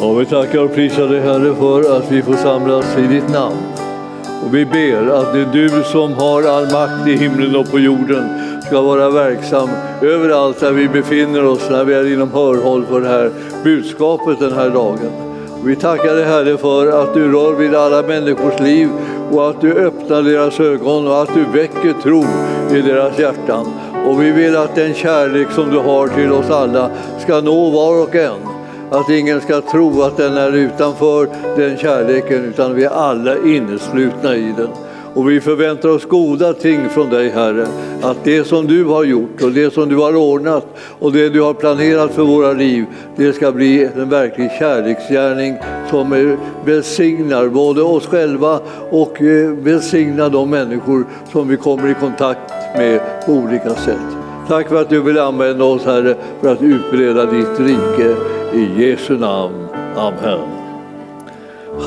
Och vi tackar och prisar dig Herre för att vi får samlas i ditt namn. Och vi ber att det är du som har all makt i himlen och på jorden ska vara verksam överallt där vi befinner oss när vi är inom hörhåll för det här budskapet den här dagen. Och vi tackar dig Herre för att du rör vid alla människors liv och att du öppnar deras ögon och att du väcker tro i deras hjärtan. Och vi vill att den kärlek som du har till oss alla ska nå var och en. Att ingen ska tro att den är utanför den kärleken utan vi är alla inneslutna i den. Och vi förväntar oss goda ting från dig Herre. Att det som du har gjort och det som du har ordnat och det du har planerat för våra liv, det ska bli en verklig kärleksgärning som välsignar både oss själva och eh, välsignar de människor som vi kommer i kontakt med på olika sätt. Tack för att du vill använda oss Herre för att utbreda ditt rike. I Jesu namn. Amen.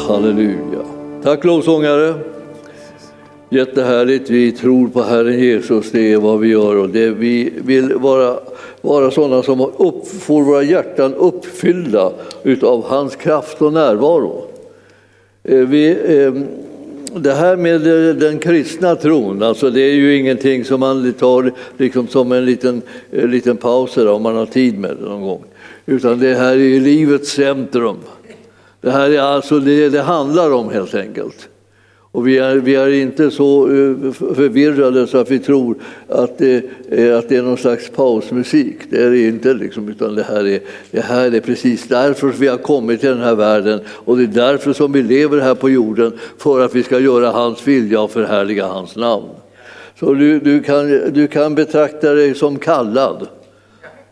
Halleluja. Tack lovsångare. Jättehärligt. Vi tror på Herren Jesus, det är vad vi gör. Och det vi vill vara, vara sådana som upp, får våra hjärtan uppfyllda av hans kraft och närvaro. Eh, vi, eh, det här med eh, den kristna tron, alltså det är ju ingenting som man tar liksom som en liten, en liten paus om man har tid med det någon gång. Utan det här är livets centrum. Det här är alltså det det handlar om helt enkelt. Och vi är, vi är inte så eh, förvirrade så att vi tror att det, eh, att det är någon slags pausmusik. Det är det inte, liksom, utan det här, är, det här är precis därför vi har kommit till den här världen och det är därför som vi lever här på jorden, för att vi ska göra hans vilja och förhärliga hans namn. Så du, du, kan, du kan betrakta dig som kallad.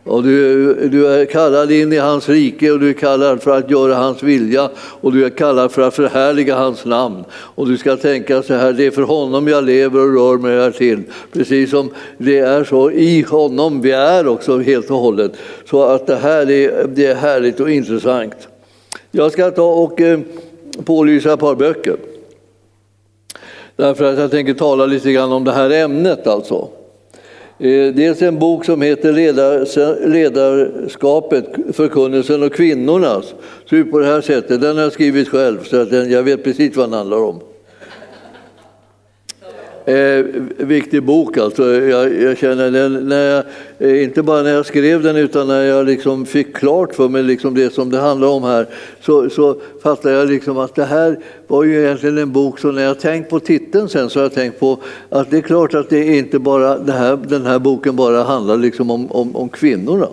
Och du, du, är kallad in i hans rike och du är kallad för att göra hans vilja och du är kallad för att förhärliga hans namn. Och du ska tänka så här, det är för honom jag lever och rör mig här till. Precis som det är så i honom vi är också helt och hållet. Så att det här är, det är härligt och intressant. Jag ska ta och eh, pålysa ett par böcker. Därför att jag tänker tala lite grann om det här ämnet alltså. Eh, dels en bok som heter Ledarskapet, förkunnelsen och kvinnornas. Så på det här sättet. Den har jag skrivit själv, så att den, jag vet precis vad den handlar om. Eh, viktig bok alltså. Jag, jag känner den, när jag, eh, inte bara när jag skrev den utan när jag liksom fick klart för mig liksom det som det handlar om här så, så fattade jag liksom att det här var ju egentligen en bok som när jag tänkt på titeln sen så har jag tänkt på att det är klart att det inte bara det här, den här boken bara handlar liksom om, om, om kvinnorna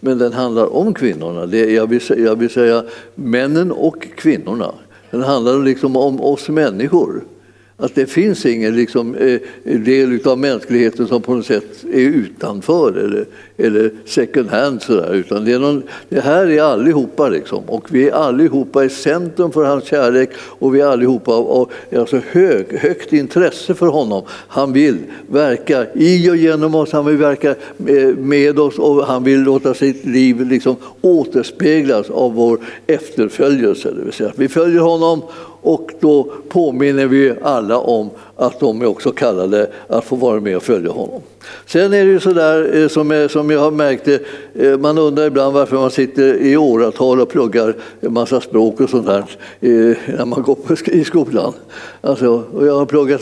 men den handlar om kvinnorna. Det, jag, vill, jag vill säga männen och kvinnorna. Den handlar liksom om oss människor. Att det finns ingen liksom, eh, del av mänskligheten som på något sätt är utanför eller, eller second hand. Sådär. Utan det, är någon, det här är allihopa liksom. och vi är allihopa i centrum för hans kärlek och vi är allihopa av alltså hög, högt intresse för honom. Han vill verka i och genom oss, han vill verka eh, med oss och han vill låta sitt liv liksom återspeglas av vår efterföljelse. Det vill säga, vi följer honom och då påminner vi alla om att de är också kallade att få vara med och följa honom. Sen är det ju så där, eh, som, som jag har märkt, det, man undrar ibland varför man sitter i åratal och pluggar en massa språk och sånt där när man går i skolan. Alltså, och jag har pluggat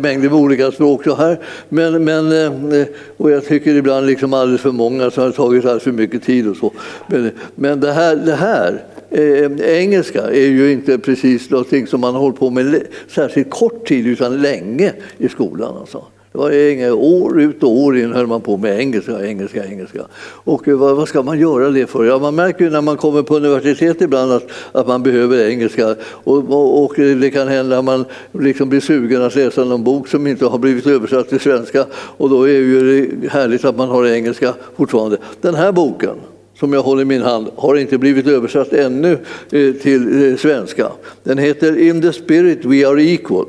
mängder med olika språk så här, men, men, och jag tycker ibland liksom alldeles för många som har tagit alldeles för mycket tid och så. Men, men det här, det här Eh, engelska är ju inte precis någonting som man har hållit på med särskilt kort tid utan länge i skolan. Alltså. Det var inga år ut och år in höll man på med engelska, engelska, engelska. Och eh, vad, vad, ska man göra det för? Ja, man märker ju när man kommer på universitet ibland att, att man behöver engelska. Och, och, och det kan hända att man liksom blir sugen att läsa någon bok som inte har blivit översatt till svenska. Och då är det ju härligt att man har engelska fortfarande. Den här boken som jag håller i min hand har inte blivit översatt ännu eh, till eh, svenska. Den heter In the spirit we are equal.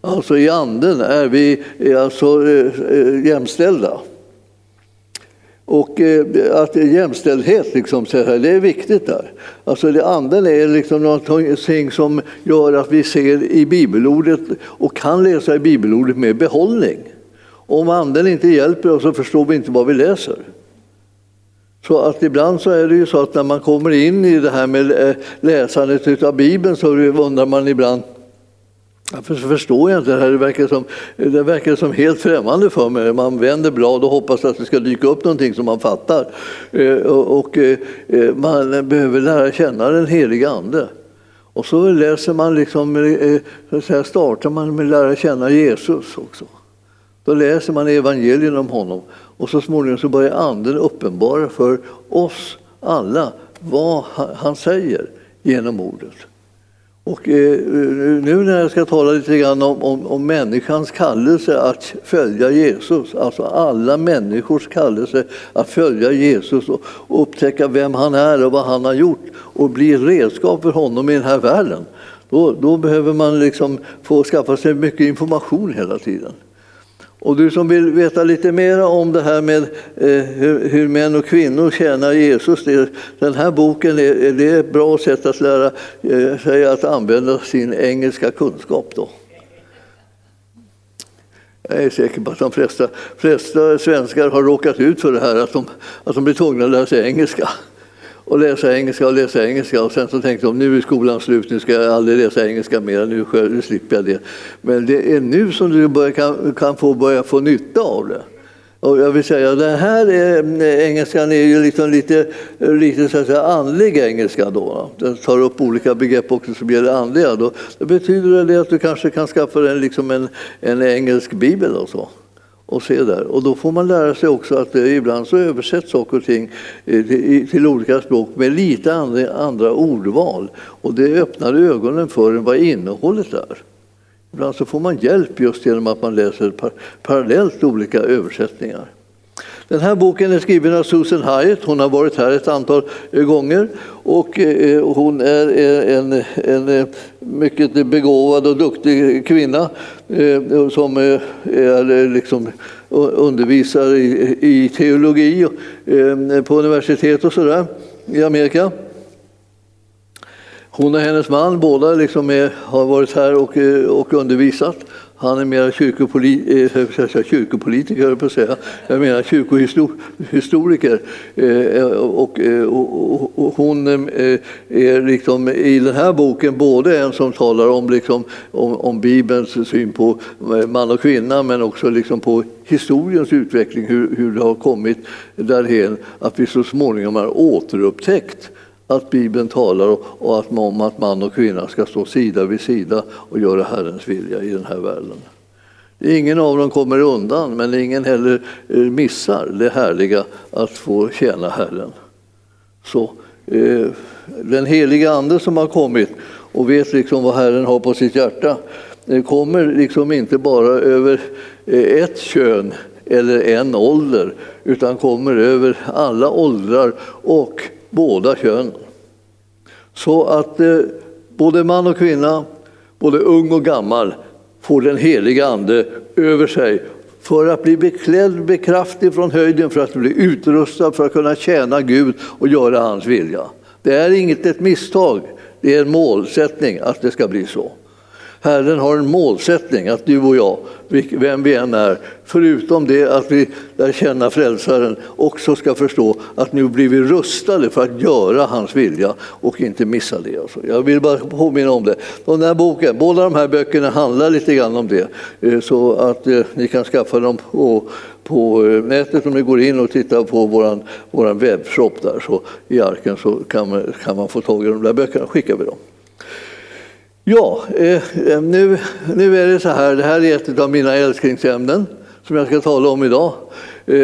Alltså i anden är vi eh, alltså jämställda. Och att jämställdhet liksom, det är viktigt där. Alltså det anden är liksom någonting som gör att vi ser i bibelordet och kan läsa i bibelordet med behållning. Om anden inte hjälper oss så förstår vi inte vad vi läser. Så att ibland så är det ju så att när man kommer in i det här med eh, läsandet av Bibeln så undrar man ibland varför förstår jag inte det här? Det verkar, som, det verkar som helt främmande för mig. Man vänder blad och hoppas att det ska dyka upp någonting som man fattar. Eh, och eh, man behöver lära känna den heliga Ande. Och så läser man liksom, så att säga, startar man med att lära känna Jesus också. Då läser man evangelien om honom och så småningom så börjar Anden uppenbara för oss alla vad han säger genom ordet. Och eh, nu när jag ska tala lite grann om, om, om människans kallelse att följa Jesus, alltså alla människors kallelse att följa Jesus och, och upptäcka vem han är och vad han har gjort och bli redskap för honom i den här världen, då, då behöver man liksom få skaffa sig mycket information hela tiden. Och du som vill veta lite mer om det här med eh, hur, hur, män och kvinnor tjänar Jesus, det, den här boken är, det är ett bra sätt att lära eh, sig att använda sin engelska kunskap. Då. Jag är säker på att de flesta, flesta svenskar har råkat ut för det här att de, att de blir tvungna att lära sig engelska och läsa engelska och läsa engelska och sen så tänkte de nu är skolan slut, nu ska jag aldrig läsa engelska mer, nu, nu slipper jag det. Men det är nu som du börjar, kan, kan få börja få nytta av det. Och jag vill säga, den här är, engelskan är ju liksom lite, lite så att säga, andlig engelska. Då. Den tar upp olika begrepp också som gäller andliga. Då. Det betyder det att du kanske kan skaffa dig liksom en, en engelsk bibel och så och se där. Och då får man lära sig också att eh, ibland så översätts saker och ting eh, till, olika språk med lite andra ordval. Och det öppnar ögonen för vad innehållet är. Ibland så får man hjälp just genom att man läser parallellt olika översättningar. Den här boken är skriven av Susan Hyatt. Hon har varit här ett antal eh, gånger eh, och hon är eh, en, en mycket begåvad och duktig kvinna som är liksom undervisar i teologi på universitet och sådär i Amerika. Hon och hennes man båda liksom är, har varit här och, och undervisat. Han är mer kyrkopoli eh, kyrkopolitiker, på att säga. jag menar kyrkohistoriker. Eh, eh, eh, och, och, och, och, hon eh, är liksom i den här boken både en som talar om, liksom, om, om Bibelns syn på man och kvinna men också liksom på historiens utveckling, hur, hur det har kommit därhen att vi så småningom har återupptäckt att Bibeln talar om att man och kvinna ska stå sida vid sida och göra Herrens vilja i den här världen. Ingen av dem kommer undan, men ingen heller eh, missar det härliga att få tjäna Herren. Så eh, den heliga Ande som har kommit och vet liksom vad Herren har på sitt hjärta eh, kommer liksom inte bara över eh, ett kön eller en ålder utan kommer över alla åldrar och båda könen. Så att eh, både man och kvinna, både ung och gammal får den heliga Ande över sig för att bli beklädd med kraft från höjden, för att bli utrustad för att kunna tjäna Gud och göra hans vilja. Det är inget ett misstag, det är en målsättning att det ska bli så. Herren har en målsättning att du och jag, vem vi än är, förutom det att vi lär känna frälsaren, också ska förstå att nu blir vi rustade för att göra hans vilja och inte missa det. Alltså. Jag vill bara påminna om det. Den här boken, båda de här böckerna handlar lite grann om det, eh, så att eh, ni kan skaffa dem på, på eh, nätet om ni går in och tittar på vår våran webbshop där så i arken så kan man, kan man få tag i de där böckerna, skickar vi dem. Ja, eh, eh, nu, nu är det så här, det här är ett av mina älsklingsämnen som jag ska tala om idag. Eh,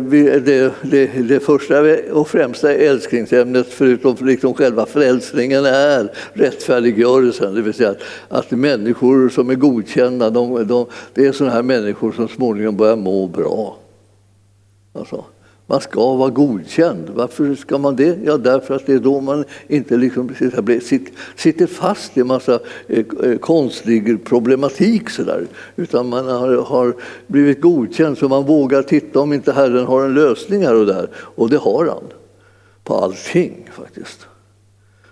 det, det, det första och främsta älsklingsämnet, förutom liksom själva frälsningen, är rättfärdiggörelsen. Det vill säga att, att människor som är godkända, de, de, det är sådana här människor som småningom börjar må bra. Alltså. Man ska vara godkänd. Varför ska man det? Ja, därför att det är då man inte liksom sitter fast i en massa eh, eh, konstig problematik. Så där. Utan man har, blivit godkänd så man vågar titta om inte Herren har en lösning här och där. Och det har han. På allting faktiskt.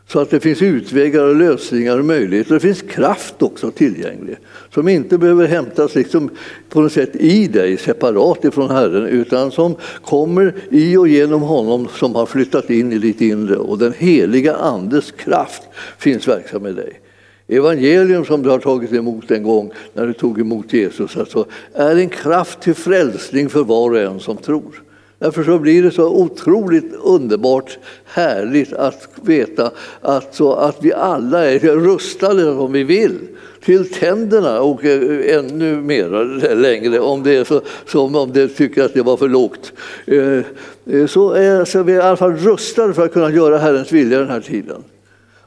Så att det finns utvägar och lösningar och möjligheter. Det finns kraft också tillgänglig som inte behöver hämtas liksom på något sätt i dig separat ifrån Herren utan som kommer i och genom honom som har flyttat in i ditt inre. Och den heliga Andes kraft finns verksam i dig. Evangelium som du har tagit emot en gång när du tog emot Jesus alltså, är en kraft till frälsning för var och en som tror. Därför så blir det så otroligt underbart härligt att veta att, så att vi alla är rustade om vi vill till tänderna och eh, ännu mer längre om det är så, som om det tycker att det var för lågt. Eh, eh, så är så vi är i alla fall rustade för att kunna göra Herrens vilja den här tiden.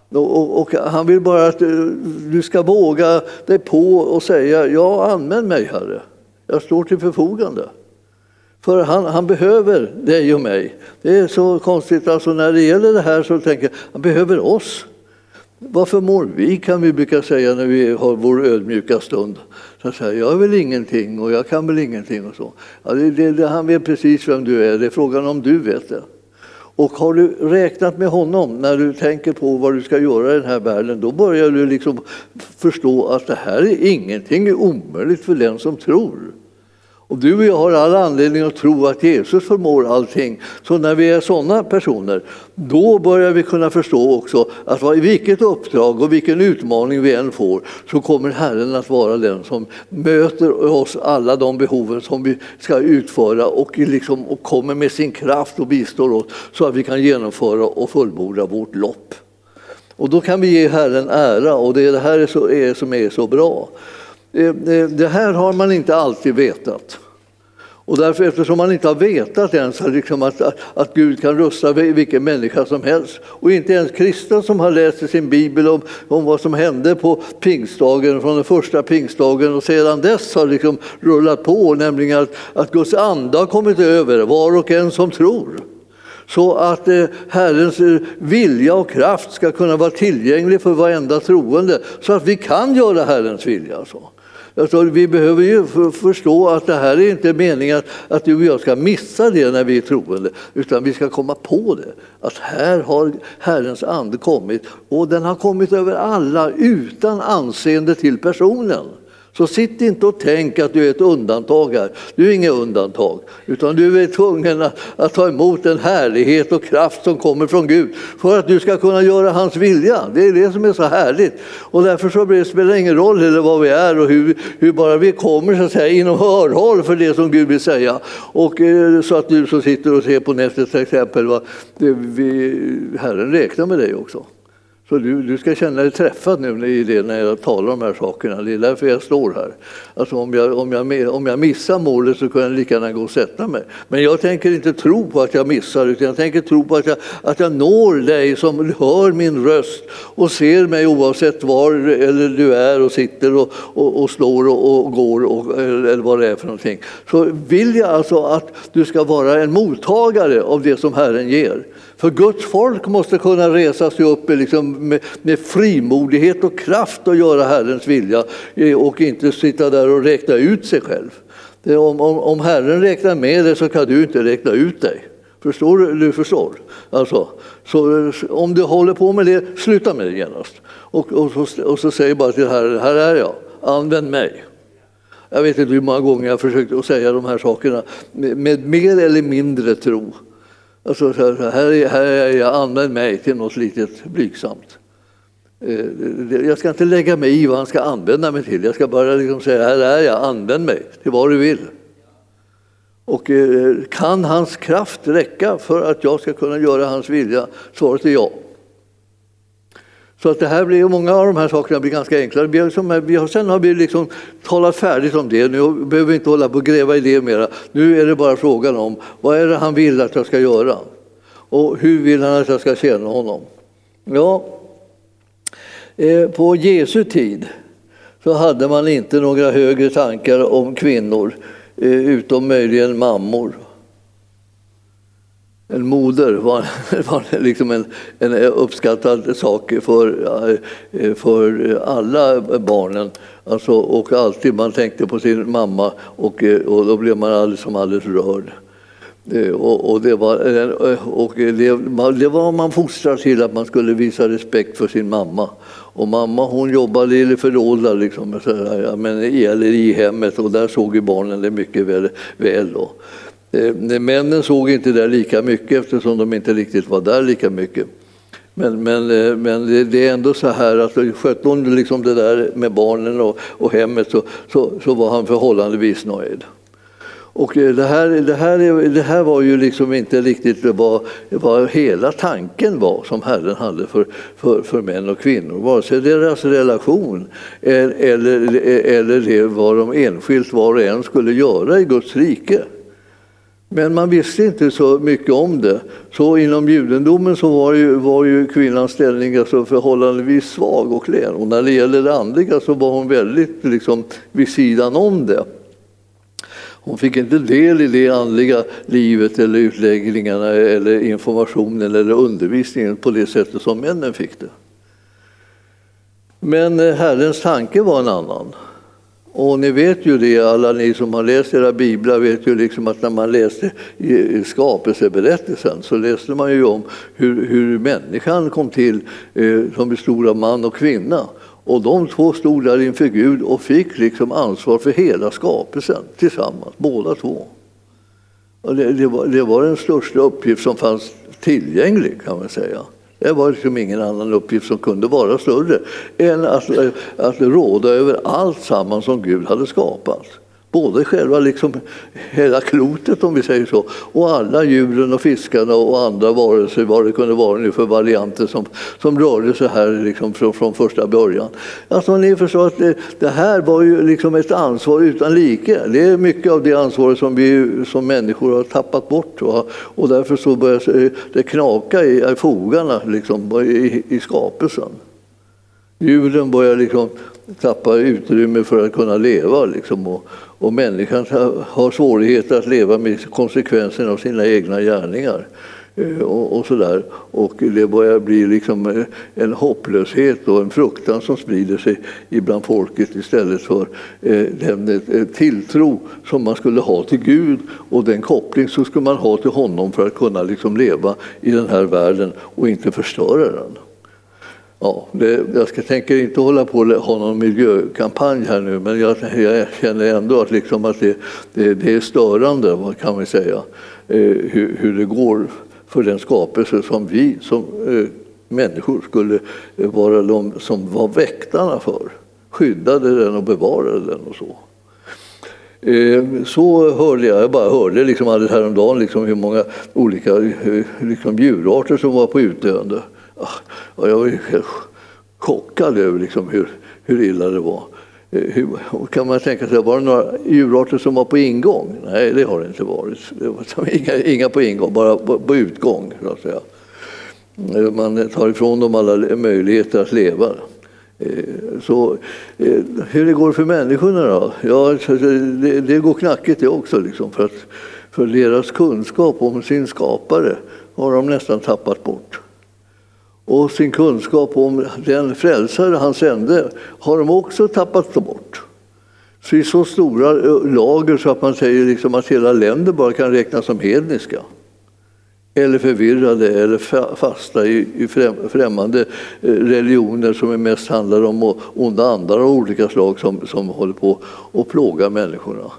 Och, och, han vill bara att du ska våga dig på och säga ja, använd mig Herre. Jag står till förfogande. För han, han, behöver dig och mig. Det är så konstigt, alltså när det gäller det här så tänker jag, han behöver oss. Varför mår vi, kan vi brukar säga när vi har vår ödmjuka stund. Så säger, jag är väl ingenting och jag kan väl ingenting och så. Ja, det, det, det, han vet precis vem du är, det är frågan om du vet det. Och har du räknat med honom när du tänker på vad du ska göra i den här världen, då börjar du liksom förstå att det här är ingenting är omöjligt för den som tror. Och du och jag har all anledning att tro att Jesus förmår allting. Så när vi är sådana personer, då börjar vi kunna förstå också att i vilket uppdrag och vilken utmaning vi än får så kommer Herren att vara den som möter oss alla de behoven som vi ska utföra och, liksom, och kommer med sin kraft och bistår oss så att vi kan genomföra och fullborda vårt lopp. Och då kan vi ge Herren ära och det är det här som är så bra. Eh, det här har man inte alltid vetat. Och därför, eftersom man inte har vetat ens liksom att, att Gud kan rusta vilken människa som helst och inte ens kristna som har läst i sin bibel om, om vad som hände på pingstdagen, från den första pingstdagen och sedan dess har liksom rullat på, nämligen att, att Guds ande har kommit över var och en som tror så att eh, Herrens eh, vilja och kraft ska kunna vara tillgänglig för varenda troende så att vi kan göra Herrens vilja. Alltså. Alltså, vi behöver ju förstå att det här är inte meningen att, att du och jag ska missa det när vi är troende, utan vi ska komma på det. Att här har Herrens ande kommit och den har kommit över alla utan anseende till personen. Så sitt inte och tänk att du är ett undantag här. Du är inget undantag, utan du är tvungen att, att, ta emot den härlighet och kraft som kommer från Gud för att du ska kunna göra hans vilja. Det är det som är så härligt. Och därför så spelar det ingen roll eller vad vi är och hur, hur bara vi kommer så att säga, inom hörhåll för det som Gud vill säga. Och eh, så att du som sitter och ser på nätet till exempel, va, det, vi, Herren räknar med dig också. Så du, du ska känna dig träffad nu i det när jag talar om de här sakerna. Det är därför jag står här. Alltså om, jag, om, jag, om jag missar målet så kan jag lika gärna gå och sätta mig. Men jag tänker inte tro på att jag missar utan jag tänker tro på att jag, att jag når dig som hör min röst och ser mig oavsett var eller du är och sitter och, och, och slår och, och går och, eller vad det är för någonting. Så vill jag alltså att du ska vara en mottagare av det som Herren ger. För Guds folk måste kunna resa sig upp liksom med, med frimodighet och kraft och göra Herrens vilja eh, och inte sitta där och räkna ut sig själv. Om, om, om Herren räknar med dig så kan du inte räkna ut dig. Förstår du? Du förstår. Alltså, så om du håller på med det, sluta med det genast. Och, och, så, och så säger bara till Herren, här är jag, använd mig. Jag vet inte hur många gånger jag försökt att säga de här sakerna med, med mer eller mindre tro. Alltså, här, här är jag, använd mig till något litet blygsamt. Eh, jag ska inte lägga mig i vad han ska använda mig till. Jag ska bara liksom säga, här är jag, använd mig till vad du vill. Och eh, kan hans kraft räcka för att jag ska kunna göra hans vilja? Svaret är ja. Så att det här blir, många av de här sakerna blir ganska enkla. Vi, som, vi har, sen har vi liksom talat färdigt om det. Nu behöver vi inte hålla på och gräva i det mera. Nu är det bara frågan om vad är det han vill att jag ska göra? Och hur vill han att jag ska tjäna honom? Ja, eh, på Jesu tid så hade man inte några högre tankar om kvinnor, eh, utom möjligen mammor en moder var, var liksom en, en uppskattad sak för, eh, för alla barnen. Alltså, och alltid man tänkte på sin mamma och, eh, och då blev man alldeles som alldeles rörd. Eh, och, och, det var, och det, det var man fostrad till att man skulle visa respekt för sin mamma. Och mamma hon jobbade i förråd liksom, eller i hemmet och där såg ju barnen det mycket väl. väl då. Eh, eh, männen såg inte det lika mycket eftersom de inte riktigt var där lika mycket. Men, men, eh, men det är ändå så här att skötte hon liksom det där med barnen och, och hemmet så, så, så var han förhållandevis nöjd. Och det här, det, här, det här var ju liksom inte riktigt vad, vad hela tanken var som Herren hade för, för, för män och kvinnor. Vare sig deras relation eller, eller det vad de enskilt var och en skulle göra i Guds rike. Men man visste inte så mycket om det. Så inom judendomen så var ju, var ju kvinnans ställning alltså förhållandevis svag och klen. Och när det gäller det andliga så var hon väldigt liksom vid sidan om det. Hon fick inte del i det andliga livet eller utläggningarna eller informationen eller undervisningen på det sättet som männen fick det. Men eh, Herrens tanke var en annan. Och ni vet ju det, alla ni som har läst era biblar vet ju liksom att när man läste skapelseberättelsen så läste man ju om hur, hur människan kom till eh, som bestod av man och kvinna. Och de två stod där inför Gud och fick liksom ansvar för hela skapelsen tillsammans, båda två. Och det, det, var, det var den största uppgift som fanns tillgänglig kan man säga. Det var liksom ingen annan uppgift som kunde vara större än att, att råda över allt samman som Gud hade skapat. Både själva liksom, hela klotet om vi säger så och alla djuren och fiskarna och andra varelser, vad det kunde vara nu för varianter som, som rörde sig här liksom från, från första början. Alltså, ni förstår att det, det, här var ju liksom ett ansvar utan like. Det är mycket av det ansvaret som vi som människor har tappat bort och, och därför så börjar det knaka i, i fogarna liksom, i, i skapelsen. Djuren börjar liksom tappa utrymme för att kunna leva. Liksom, och, och människan har svårigheter att leva med konsekvenserna av sina egna gärningar. Eh, och, och, så där. och det börjar bli liksom eh, en hopplöshet och en fruktan som sprider sig ibland folket istället för eh, den tilltro som man skulle ha till Gud och den koppling som skulle man ha till honom för att kunna liksom leva i den här världen och inte förstöra den. Ja, det, jag ska, tänker inte hålla på och ha någon miljökampanj här nu men jag, jag känner ändå att, liksom att det, det, det, är störande, vad kan man säga, eh, hur, hur, det går för den skapelse som vi som eh, människor skulle eh, vara de som var väktarna för. Skyddade den och bevarade den och så. Eh, så hörde jag, jag bara hörde liksom alldeles häromdagen liksom hur många olika eh, liksom djurarter som var på utdöende. Och jag var helt chockad över liksom hur, hur illa det var. Eh, hur, kan man tänka sig, var det några djurarter som var på ingång? Nej, det har det inte varit. Det var inga, inga på ingång, bara på, på utgång. Så att säga. Eh, man tar ifrån dem alla möjligheter att leva. Eh, så hur det går för människorna då? Ja, det, det går knackigt det också. Liksom, för, att, för deras kunskap om sin skapare har de nästan tappat bort och sin kunskap om den frälsare han sände har de också tappat bort. Så i så stora lager så att man säger liksom att hela länder bara kan räknas som hedniska. Eller förvirrade eller fasta i främmande eh, religioner som mest handlar om onda andar av olika slag som, som håller på att plåga människorna.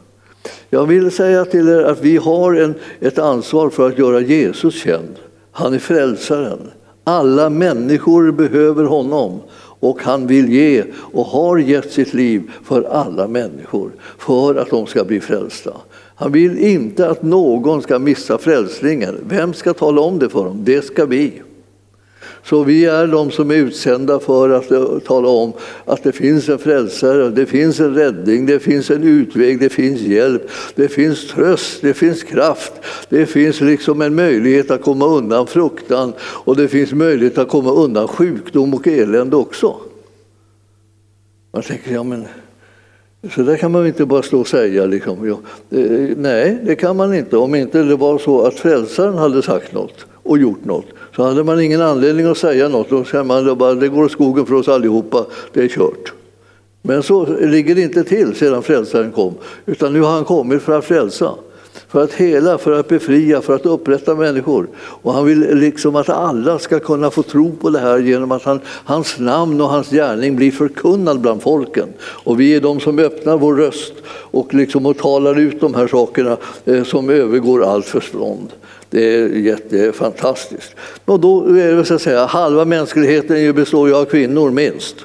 Jag vill säga till er att vi har en, ett ansvar för att göra Jesus känd. Han är frälsaren. Alla människor behöver honom och han vill ge och har gett sitt liv för alla människor för att de ska bli frälsta. Han vill inte att någon ska missa frälsningen. Vem ska tala om det för dem? Det ska vi. Så vi är de som är utsända för att eh, tala om att det finns en frälsare, det finns en räddning, det finns en utväg, det finns hjälp, det finns tröst, det finns kraft, det finns liksom en möjlighet att komma undan fruktan och det finns möjlighet att komma undan sjukdom och elände också. Man tänker, ja men så där kan man inte bara stå och säga. Liksom. Ja, nej, det kan man inte om inte det var så att frälsaren hade sagt något och gjort något. Så hade man ingen anledning att säga något. Då säger man bara det går åt skogen för oss allihopa, det är kört. Men så ligger det inte till sedan frälsaren kom, utan nu har han kommit för att frälsa. för att hela, för att befria, för att upprätta människor. Och han vill liksom att alla ska kunna få tro på det här genom att han, hans namn och hans gärning blir förkunnad bland folken. Och vi är de som öppnar vår röst och, liksom och talar ut de här sakerna eh, som övergår allt förstånd. Det är jättefantastiskt. Och då är det så att säga, halva mänskligheten består ju av kvinnor minst.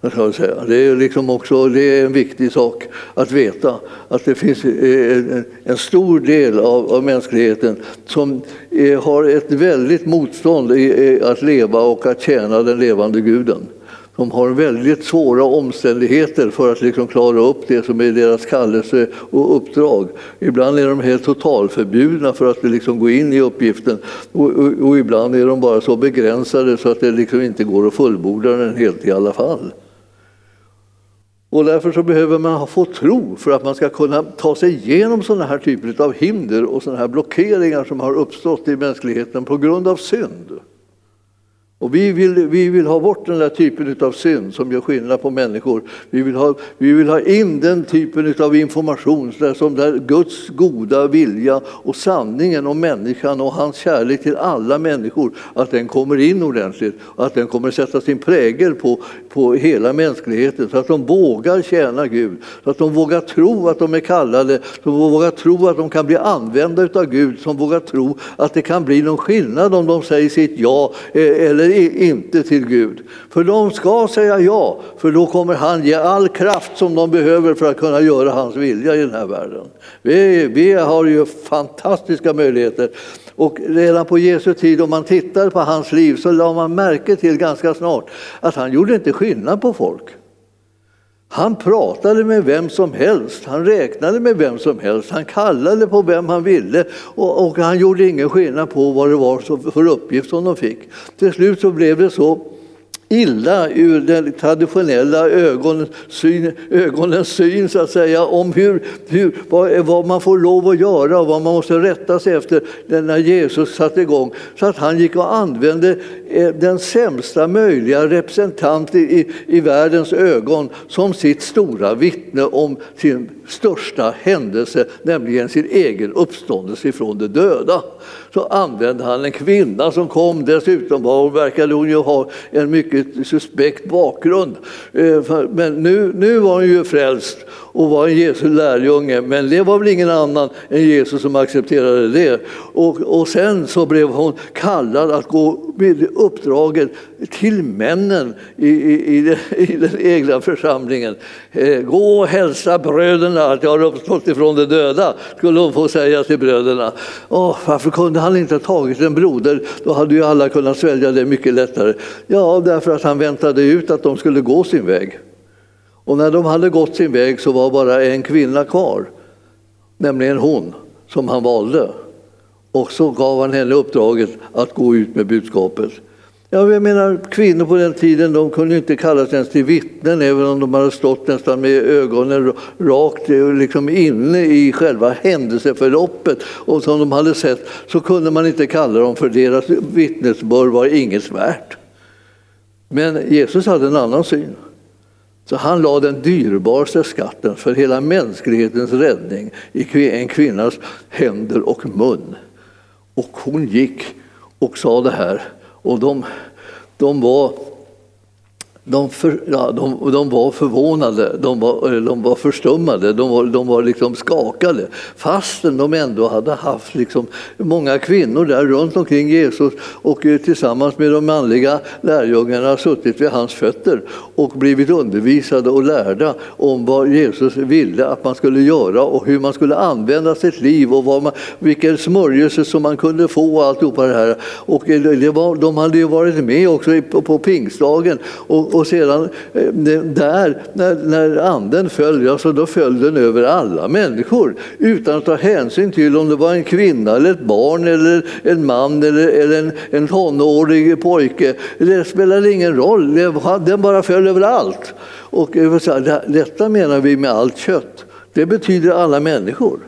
Det är, liksom också, det är en viktig sak att veta att det finns eh, en stor del av, av mänskligheten som eh, har ett väldigt motstånd i eh, att leva och att tjäna den levande guden. De har väldigt svåra omständigheter för att liksom klara upp det som är deras kallelse och uppdrag. Ibland är de helt totalförbjudna för att liksom gå in i uppgiften och, och, och ibland är de bara så begränsade så att det liksom inte går att fullborda den helt i alla fall. Och därför så behöver man få tro för att man ska kunna ta sig igenom sådana här typer av hinder och sådana här blockeringar som har uppstått i mänskligheten på grund av synd. Och vi vill, vi vill ha bort den där typen av synd som gör skillnad på människor. Vi vill ha, vi vill ha in den typen av information där, som där Guds goda vilja och sanningen om människan och hans kärlek till alla människor, att den kommer in ordentligt och att den kommer sätta sin prägel på, på hela mänskligheten så att de vågar tjäna Gud, så att de vågar tro att de är kallade, så de vågar tro att de kan bli använda av Gud, som vågar tro att det kan bli någon skillnad om de säger sitt ja eh, eller eller inte till Gud. För de ska säga ja, för då kommer han ge all kraft som de behöver för att kunna göra hans vilja i den här världen. Vi, vi har ju fantastiska möjligheter. Och redan på Jesu tid, om man tittar på hans liv, så la man märke till ganska snart att han gjorde inte skillnad på folk. Han pratade med vem som helst, han räknade med vem som helst, han kallade på vem han ville. Och, och han gjorde ingen skillnad på vad det var för uppgift som de fick. Till slut så blev det så illa ur den traditionella ögonens syn, ögonens syn så att säga, om hur, hur, vad, vad, man får lov att göra och vad man måste rätta sig efter när Jesus satte igång. Så att han gick och använde eh, den sämsta möjliga representant i, i världens ögon som sitt stora vittne om sin största händelse, nämligen sin egen uppståndelse ifrån de döda. Så använde han en kvinna som kom, dessutom var, verkade hon ju ha en mycket suspekt bakgrund. Eh, men nu, nu var hon ju frälst och var en Jesu lärjunge, men det var väl ingen annan än Jesus som accepterade det. Och, och sen så blev hon kallad att gå med uppdraget till männen i, i, i, den, i den egna församlingen. Eh, gå och hälsa bröderna att jag har uppstått ifrån de döda, skulle hon få säga till bröderna. Oh, varför kunde han inte ha tagit en broder? Då hade ju alla kunnat svälja det mycket lättare. Ja, därför att han väntade ut att de skulle gå sin väg. Och när de hade gått sin väg så var bara en kvinna kvar, nämligen hon som han valde. Och så gav han henne uppdraget att gå ut med budskapet. Ja, jag menar, kvinnor på den tiden de kunde inte kallas ens till vittnen även om de hade stått nästan med ögonen rakt eh, liksom inne i själva händelseförloppet och som de hade sett så kunde man inte kalla dem för deras vittnesbörd var inget värt. Men Jesus hade en annan syn. Så han la den dyrbaraste skatten för hela mänsklighetens räddning i en kvinnas händer och mun. Och hon gick och sa det här och de, de var de, för, ja, de, de, var förvånade, de var, de var förstummade, de var, de var liksom skakade fastän de ändå hade haft liksom många kvinnor där runt omkring Jesus och eh, tillsammans med de manliga lärjungarna suttit vid hans fötter och blivit undervisade och lärda om vad Jesus ville att man skulle göra och hur man skulle använda sitt liv och vad man, vilken smörjelse som man kunde få och alltihopa det här. Och eh, det var, de hade ju varit med också på, på pingstdagen och, och sedan eh, där, när, när anden föll, alltså då föll den över alla människor utan att ta hänsyn till om det var en kvinna eller ett barn eller en man eller, eller en, en tonårig pojke. Det spelade ingen roll, den bara föll över allt. Och detta menar vi med allt kött. Det betyder alla människor.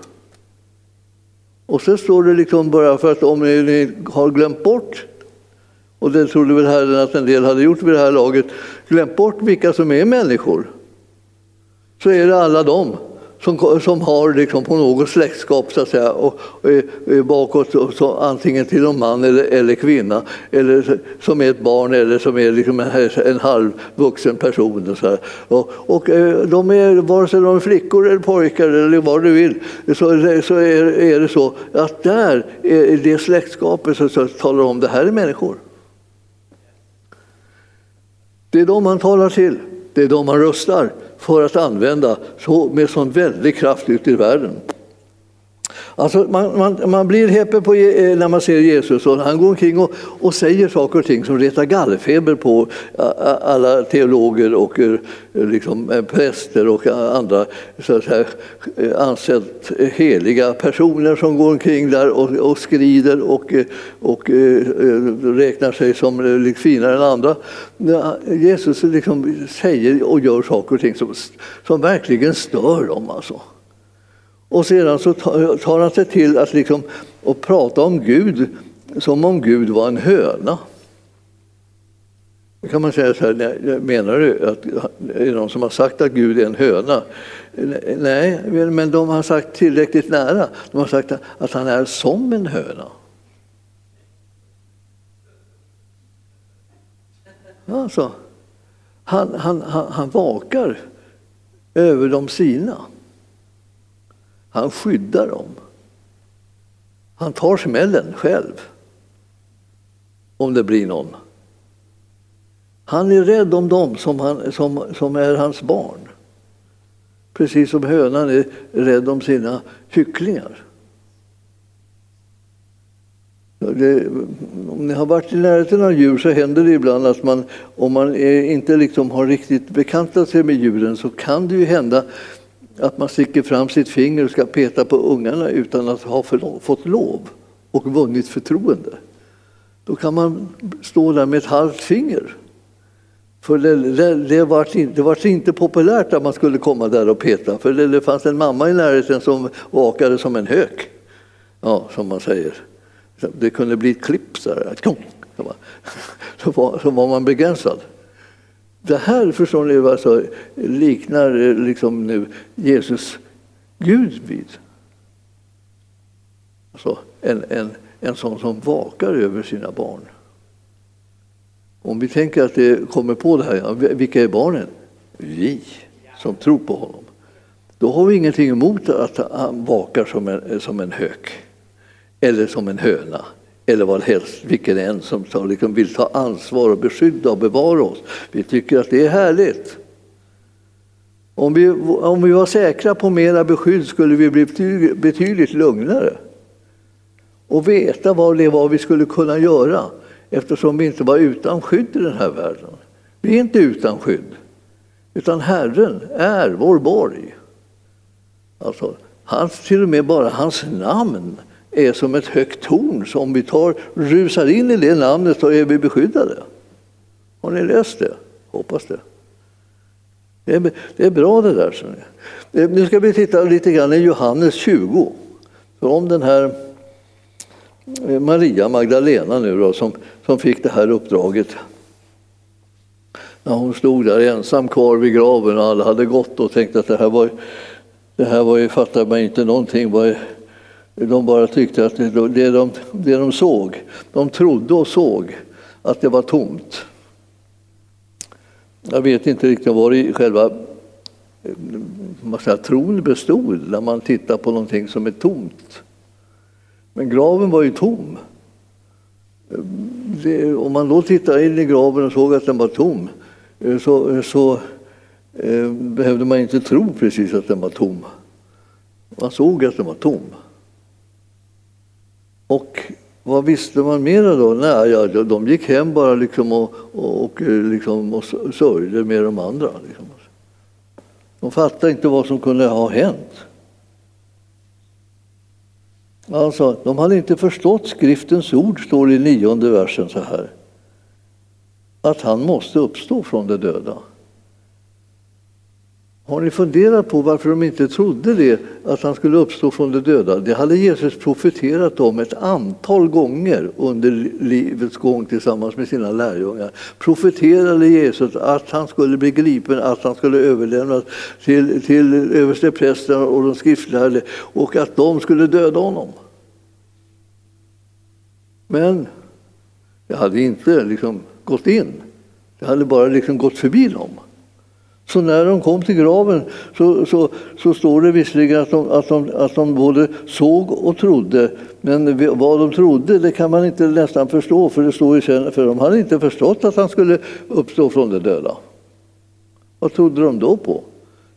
Och så står det liksom bara för att om ni har glömt bort och det trodde väl Herren att en del hade gjort vid det här laget, glömt bort vilka som är människor. Så är det alla de som, som har liksom på något släktskap så att säga, och, och, bakåt, och så, antingen till en man eller, eller kvinna, eller som är ett barn eller som är liksom en, en halvvuxen person. Och, så här. och, och eh, de är, vare sig de är flickor eller pojkar eller vad du vill, så, så är, är det så att där, är det släktskapet, så, så talar om det här är människor. Det är de man talar till, det är de man röstar för att använda så, med sån väldig kraft ute i världen. Alltså man, man, man blir häpen på, eh, när man ser Jesus och han går omkring och, och säger saker och ting som retar gallfeber på alla teologer och eh, liksom, eh, präster och andra så att säga, ansett heliga personer som går omkring där och, och skrider och, och räknar sig som liksom finare än andra. Jesus liksom säger och gör saker och ting som, som verkligen stör dem. Alltså. Och sedan så tar han sig till att liksom, och prata om Gud som om Gud var en höna. Då kan man säga så här, menar du att är det någon som har sagt att Gud är en höna? Nej, men de har sagt tillräckligt nära. De har sagt att han är som en höna. Alltså, han, han, han, han vakar över de sina. Han skyddar dem. Han tar smällen själv om det blir någon. Han är rädd om dem som, han, som, som är hans barn. Precis som hönan är rädd om sina kycklingar. Det, om ni har varit i närheten av djur så händer det ibland att man, om man inte liksom har riktigt bekantat sig med djuren så kan det ju hända att man sticker fram sitt finger och ska peta på ungarna utan att ha fått lov och vunnit förtroende. Då kan man stå där med ett halvt finger. För det, det, det, var inte, det var inte populärt att man skulle komma där och peta, för det, det fanns en mamma i närheten som vakade som en hök. Ja, som man säger. Det kunde bli ett klipp så, här, så, var, så var man begränsad. Det här förstår ni alltså, liknar eh, liksom nu Jesus Gud vid. Alltså en, en, en sån som vakar över sina barn. Om vi tänker att det kommer på det här, vilka är barnen? Vi som tror på honom. Då har vi ingenting emot att han vakar som en, som en hök eller som en höna eller vad helst, vilken en som tar, liksom vill ta ansvar och beskydda och bevara oss. Vi tycker att det är härligt. Om vi, om vi var säkra på mera beskydd skulle vi bli betydligt lugnare och veta vad det var vi skulle kunna göra eftersom vi inte var utan skydd i den här världen. Vi är inte utan skydd, utan Herren är vår borg. Alltså, hans, till och med bara hans namn är som ett högt torn. Så om vi tar, rusar in i det namnet så är vi beskyddade. Har ni läst det? Hoppas det. Det är, det är bra det där. Eh, nu ska vi titta lite grann i Johannes 20. För om den här eh, Maria Magdalena nu då, som, som fick det här uppdraget. När hon stod där ensam kvar vid graven och alla hade gått och tänkte att det här var, det här var ju, fattar man inte någonting. Var, de bara tyckte att det, det, de, det de såg, de trodde och såg att det var tomt. Jag vet inte riktigt vad i själva säga, tron bestod när man tittar på någonting som är tomt. Men graven var ju tom. Det, om man då tittade in i graven och såg att den var tom så, så eh, behövde man inte tro precis att den var tom. Man såg att den var tom. Och vad visste man mera då? Nej, ja, de gick hem bara liksom och, och, och, liksom och sörjde med de andra. Liksom. De fattade inte vad som kunde ha hänt. Alltså, de hade inte förstått skriftens ord, står det i nionde versen så här. Att han måste uppstå från de döda. Har ni funderat på varför de inte trodde det, att han skulle uppstå från de döda? Det hade Jesus profeterat om ett antal gånger under livets gång tillsammans med sina lärjungar. Profeterade Jesus att han skulle bli gripen, att han skulle överlämnas till, till översteprästerna och de skriftlärde och att de skulle döda honom. Men det hade inte liksom gått in. Det hade bara liksom gått förbi dem. Så när de kom till graven så, så, så står det visserligen att de, att, de, att de både såg och trodde. Men vad de trodde det kan man inte nästan förstå för det står ju sen, för de hade inte förstått att han skulle uppstå från de döda. Vad trodde de då på?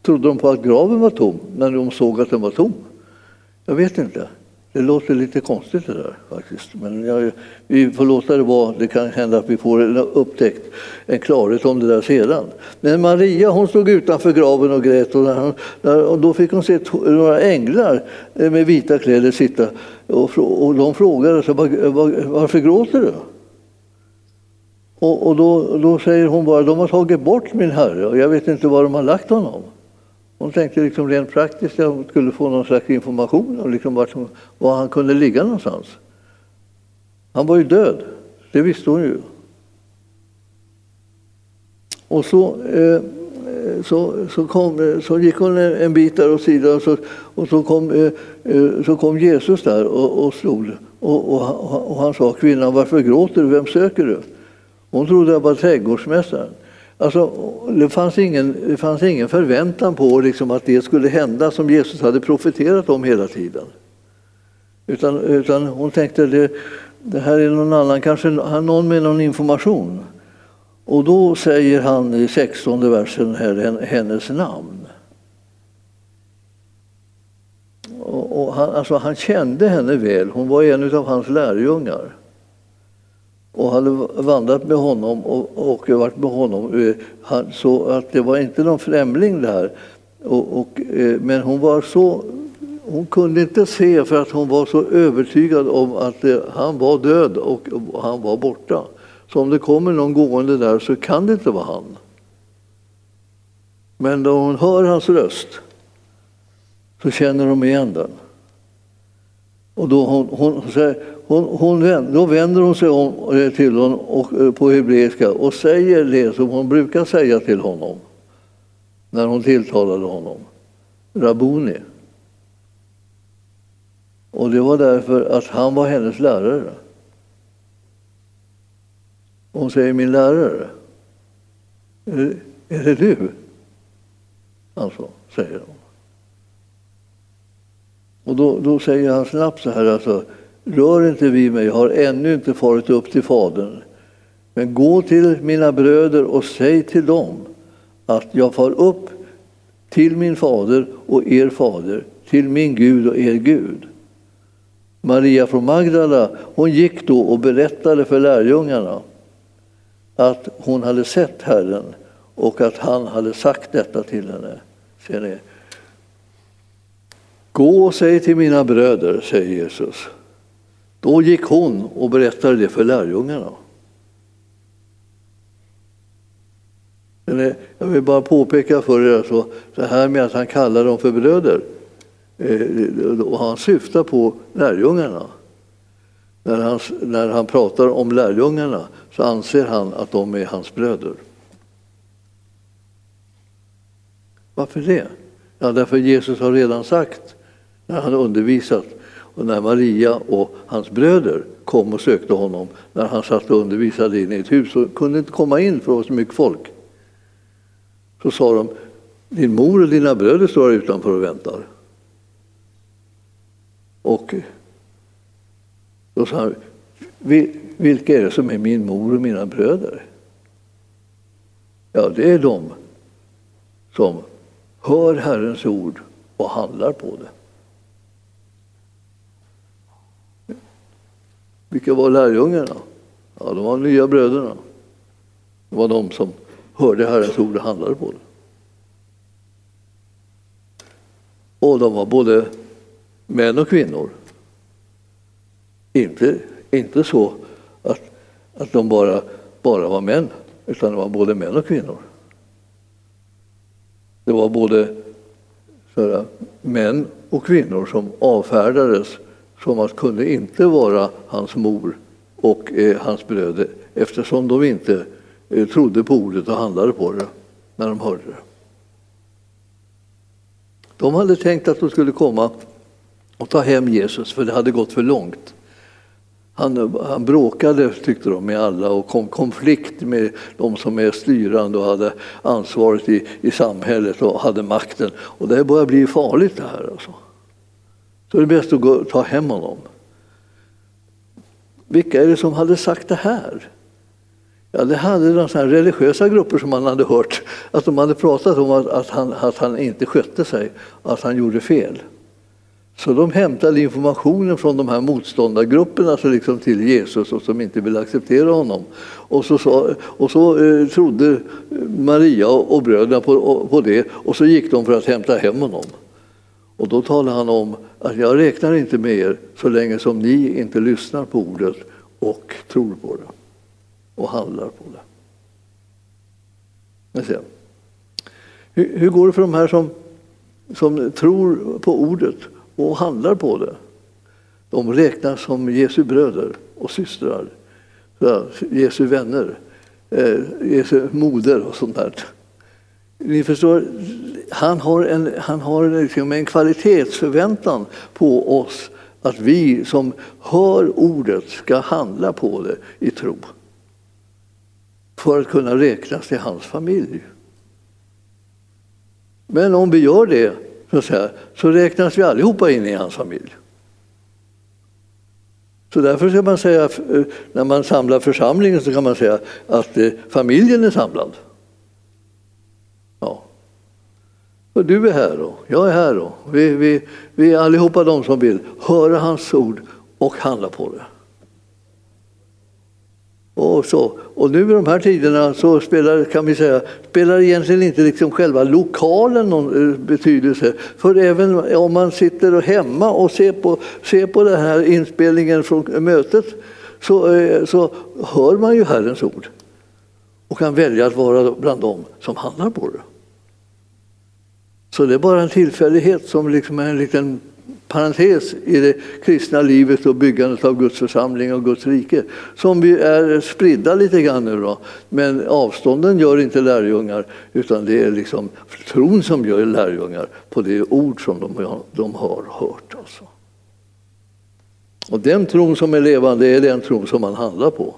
Trodde de på att graven var tom när de såg att den var tom? Jag vet inte. Det låter lite konstigt det där faktiskt. Men jag, vi får låta det vara. Det kan hända att vi får en upptäckt, en klarhet om det där sedan. Men Maria hon stod utanför graven och grät och, hon, och då fick hon se några änglar eh, med vita kläder sitta och, och de frågade så, varför gråter du? Och, och då, då säger hon bara de har tagit bort min herre och jag vet inte var de har lagt honom. Hon tänkte liksom rent praktiskt att hon skulle få någon slags information om liksom var, var han kunde ligga någonstans. Han var ju död, det visste hon ju. Och så, eh, så, så, kom, så gick hon en bit där åt sidan och så, och så, kom, eh, eh så kom Jesus där och, och stod. Och, och, och han sa, kvinnan varför gråter du? Vem söker du? Hon trodde jag var trädgårdsmästaren. Alltså, det, fanns ingen, det fanns ingen förväntan på liksom att det skulle hända som Jesus hade profeterat om hela tiden. Utan, utan hon tänkte det, det här är någon annan, kanske någon med någon information. Och då säger han i 16 versen här, hennes namn. Och, och han, alltså, han kände henne väl, hon var en av hans lärjungar och hade vandrat med honom och, och varit med honom. Eh, han, så att det var inte någon främling där. Och, och, eh, men hon var så hon kunde inte se för att hon var så övertygad om att eh, han var död och han var borta. Så om det kommer någon gående där så kan det inte vara han. Men då hon hör hans röst så känner hon igen den. Och då hon, hon, hon, hon, då vänder hon sig om eh, till honom och, eh, på hebreiska och säger det som hon brukar säga till honom när hon tilltalade honom. Rabuni. Och det var därför att han var hennes lärare. Hon säger min lärare. Är, är det du? Alltså, säger hon. Och då, då säger han snabbt så här alltså, rör inte vid mig, jag har ännu inte farit upp till Fadern. Men gå till mina bröder och säg till dem att jag far upp till min fader och er fader, till min Gud och er Gud. Maria från Magdala hon gick då och berättade för lärjungarna att hon hade sett Herren och att han hade sagt detta till henne. Ser ni? Gå och säg till mina bröder, säger Jesus. Då gick hon och berättade det för lärjungarna. Jag vill bara påpeka för er så, det här med att han kallar dem för bröder. Eh, och han syftar på lärjungarna. När han, när han pratar om lärjungarna så anser han att de är hans bröder. Varför det? Ja, därför Jesus har redan sagt när han undervisat och när Maria och hans bröder kom och sökte honom när han satt och undervisade inne i ett hus och kunde inte komma in för det var så mycket folk. Så sa de, din mor och dina bröder står här utanför och väntar. Och då sa han, vilka är det som är min mor och mina bröder? Ja, det är de som hör Herrens ord och handlar på det. Vilka var lärjungarna? Ja, de var nya bröderna. Det var de som hörde Herrens ord och handlade på det. Och de var både män och kvinnor. Inte, inte så att, att de bara, bara var män, utan de var både män och kvinnor. Det var både sådär, män och kvinnor som avfärdades som att kunde inte vara hans mor och eh, hans bröder eftersom de inte eh, trodde på ordet och handlade på det när de hörde det. De hade tänkt att de skulle komma och ta hem Jesus för det hade gått för långt. Han, han bråkade, tyckte de, med alla och kom konflikt med de som är styrande och hade ansvaret i, i samhället och hade makten. Och det börjar bli farligt det här. Alltså. Då är det bäst att gå, ta hem honom. Vilka är det som hade sagt det här? Ja, det hade de här religiösa grupper som man hade hört att de hade pratat om att, att, han, att han inte skötte sig, att han gjorde fel. Så de hämtade informationen från de här motståndargrupperna alltså liksom till Jesus och som inte ville acceptera honom. Och så, och så eh, trodde Maria och bröderna på, på det och så gick de för att hämta hem honom. Och då talar han om att jag räknar inte med er så länge som ni inte lyssnar på ordet och tror på det och handlar på det. Hur, hur går det för de här som, som tror på ordet och handlar på det? De räknas som Jesu bröder och systrar, Jesu vänner, eh, Jesu moder och sånt där. Ni förstår, han har en, han har liksom en kvalitetsförväntan på oss att vi som hör ordet ska handla på det i tro för att kunna räknas till hans familj. Men om vi gör det så, säga, så räknas vi allihopa in i hans familj. Så därför ska man säga, eh, när man samlar församlingen så kan man säga att eh, familjen är samlad. Ja. Och du är här och jag är här och vi, vi, vi är allihopa de som vill höra hans ord och handla på det. Och, så. och nu i de här tiderna så spelar, kan vi säga, spelar egentligen inte liksom själva lokalen någon eh, betydelse. För även om man sitter hemma och ser på, ser på den här inspelningen från mötet så, eh, så hör man ju Herrens ord och kan välja att vara bland dem som handlar på det. Så det är bara en tillfällighet som liksom är en liten parentes i det kristna livet och byggandet av Guds församling och Guds rike. Som vi är spridda lite grann nu då. Men avstånden gör inte lärjungar utan det är liksom tron som gör lärjungar på det ord som de, de har hört. Alltså. Och den tron som är levande är den tron som man handlar på.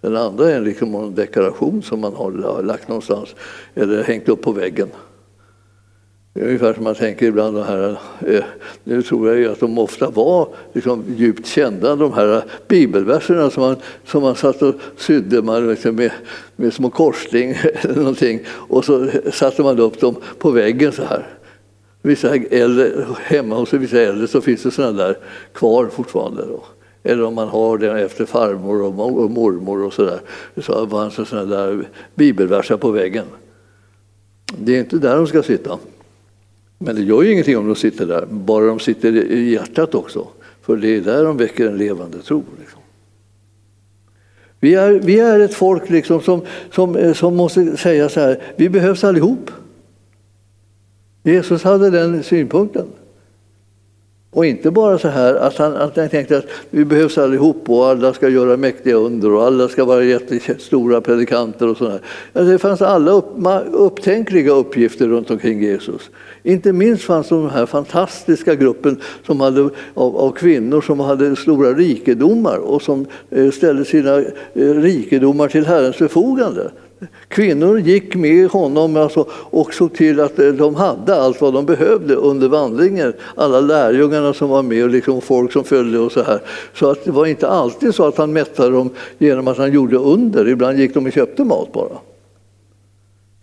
Den andra är liksom en dekoration som man har lagt någonstans eller hängt upp på väggen. Det är ungefär som man tänker ibland, de här, eh, nu tror jag ju att de ofta var liksom djupt kända, de här bibelverserna som man, som man satt och sydde man liksom med, med små korsling eller någonting och så satte man upp dem på väggen så här. Vissa äldre, hemma hos vissa äldre så finns det sådana där kvar fortfarande. Då. Eller om man har det efter farmor och mormor och sådär. Så fanns det sådana där bibelverser på väggen. Det är inte där de ska sitta. Men det gör ju ingenting om de sitter där, bara de sitter i hjärtat också. För det är där de väcker en levande tro. Liksom. Vi, är, vi är ett folk liksom som, som, eh, som måste säga så här, vi behövs allihop. Jesus hade den synpunkten. Och inte bara så här att han, att han tänkte att vi behövs allihop och alla ska göra mäktiga under och alla ska vara jättestora predikanter och sådär. Alltså det fanns alla upp, upptänkliga uppgifter runt omkring Jesus. Inte minst fanns den här fantastiska gruppen som hade, av, av, kvinnor som hade stora rikedomar och som eh, ställde sina eh, rikedomar till Herrens förfogande. Kvinnor gick med honom alltså, och såg till att eh, de hade allt vad de behövde under vandringen. Alla lärjungarna som var med och liksom folk som följde och så här. Så att det var inte alltid så att han mättade dem genom att han gjorde under. Ibland gick de och köpte mat bara.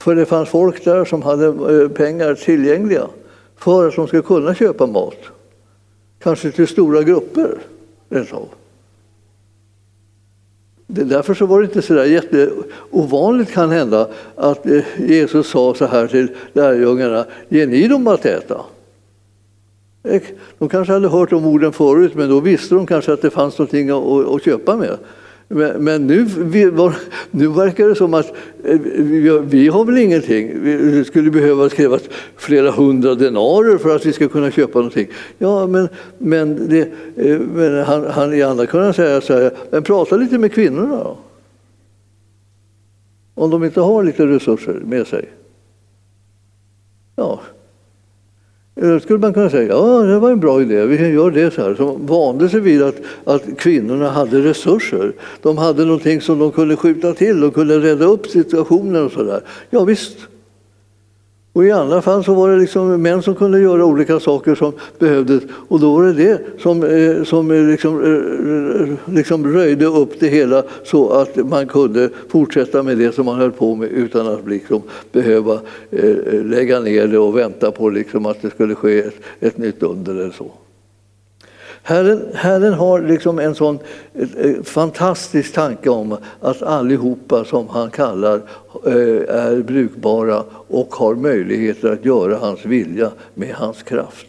För det fanns folk där som hade eh, pengar tillgängliga för att de skulle kunna köpa mat. Kanske till stora grupper rent av. Därför så var det inte så där jätteovanligt kan hända att eh, Jesus sa så här till lärjungarna, ge ni dem att äta? De kanske hade hört de orden förut, men då visste de kanske att det fanns någonting att, köpa med. Men, men nu, vi, nu verkar det som att eh, vi, vi har väl ingenting. Vi skulle behöva krävas flera hundra denarer för att vi ska kunna köpa någonting. Ja, men, men, det, eh, men han, han i andra kunde säga så här, men prata lite med kvinnorna då. Om de inte har lite resurser med sig. Ja, då skulle man kunna säga ja, det var en bra idé, vi gör det så här. Som vande sig vid att, att kvinnorna hade resurser. De hade någonting som de kunde skjuta till, de kunde rädda upp situationen och sådär. Ja, visst. Och I andra fall så var det liksom män som kunde göra olika saker som behövdes och då var det det som, eh, som eh, liksom, eh, liksom röjde upp det hela så att man kunde fortsätta med det som man höll på med utan att liksom behöva lägga ner det och vänta på liksom att det skulle ske ett, ett nytt under eller så. Herren, Herren har liksom en sån eh, eh, fantastisk tanke om att allihopa som han kallar eh, är brukbara och har möjligheter att göra hans vilja med hans kraft.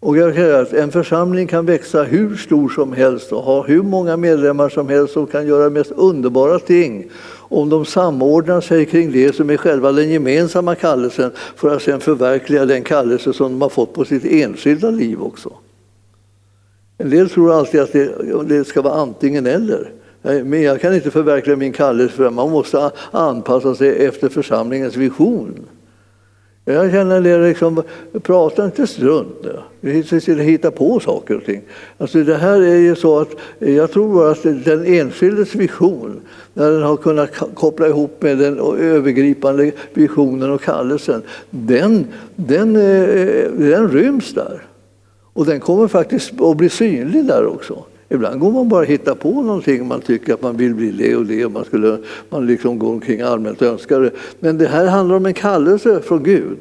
Och jag säger att en församling kan växa hur stor som helst och ha hur många medlemmar som helst som kan göra mest underbara ting om de samordnar sig kring det som är själva den gemensamma kallelsen för att sedan förverkliga den kallelse som de har fått på sitt enskilda liv också. En del tror alltid att det, det ska vara antingen eller. Men jag kan inte förverkliga min kallelse för man måste anpassa sig efter församlingens vision. Jag känner det liksom, prata inte strunt nu. Hitta på saker och ting. Alltså det här är ju så att jag tror att den enskildes vision, när den har kunnat koppla ihop med den övergripande visionen och kallelsen, den, den, eh, den ryms där. Och den kommer faktiskt att bli synlig där också. Ibland går man bara och hittar på någonting, man tycker att man vill bli det och det, man, skulle, man liksom går omkring allmänt önskar det. Men det här handlar om en kallelse från Gud.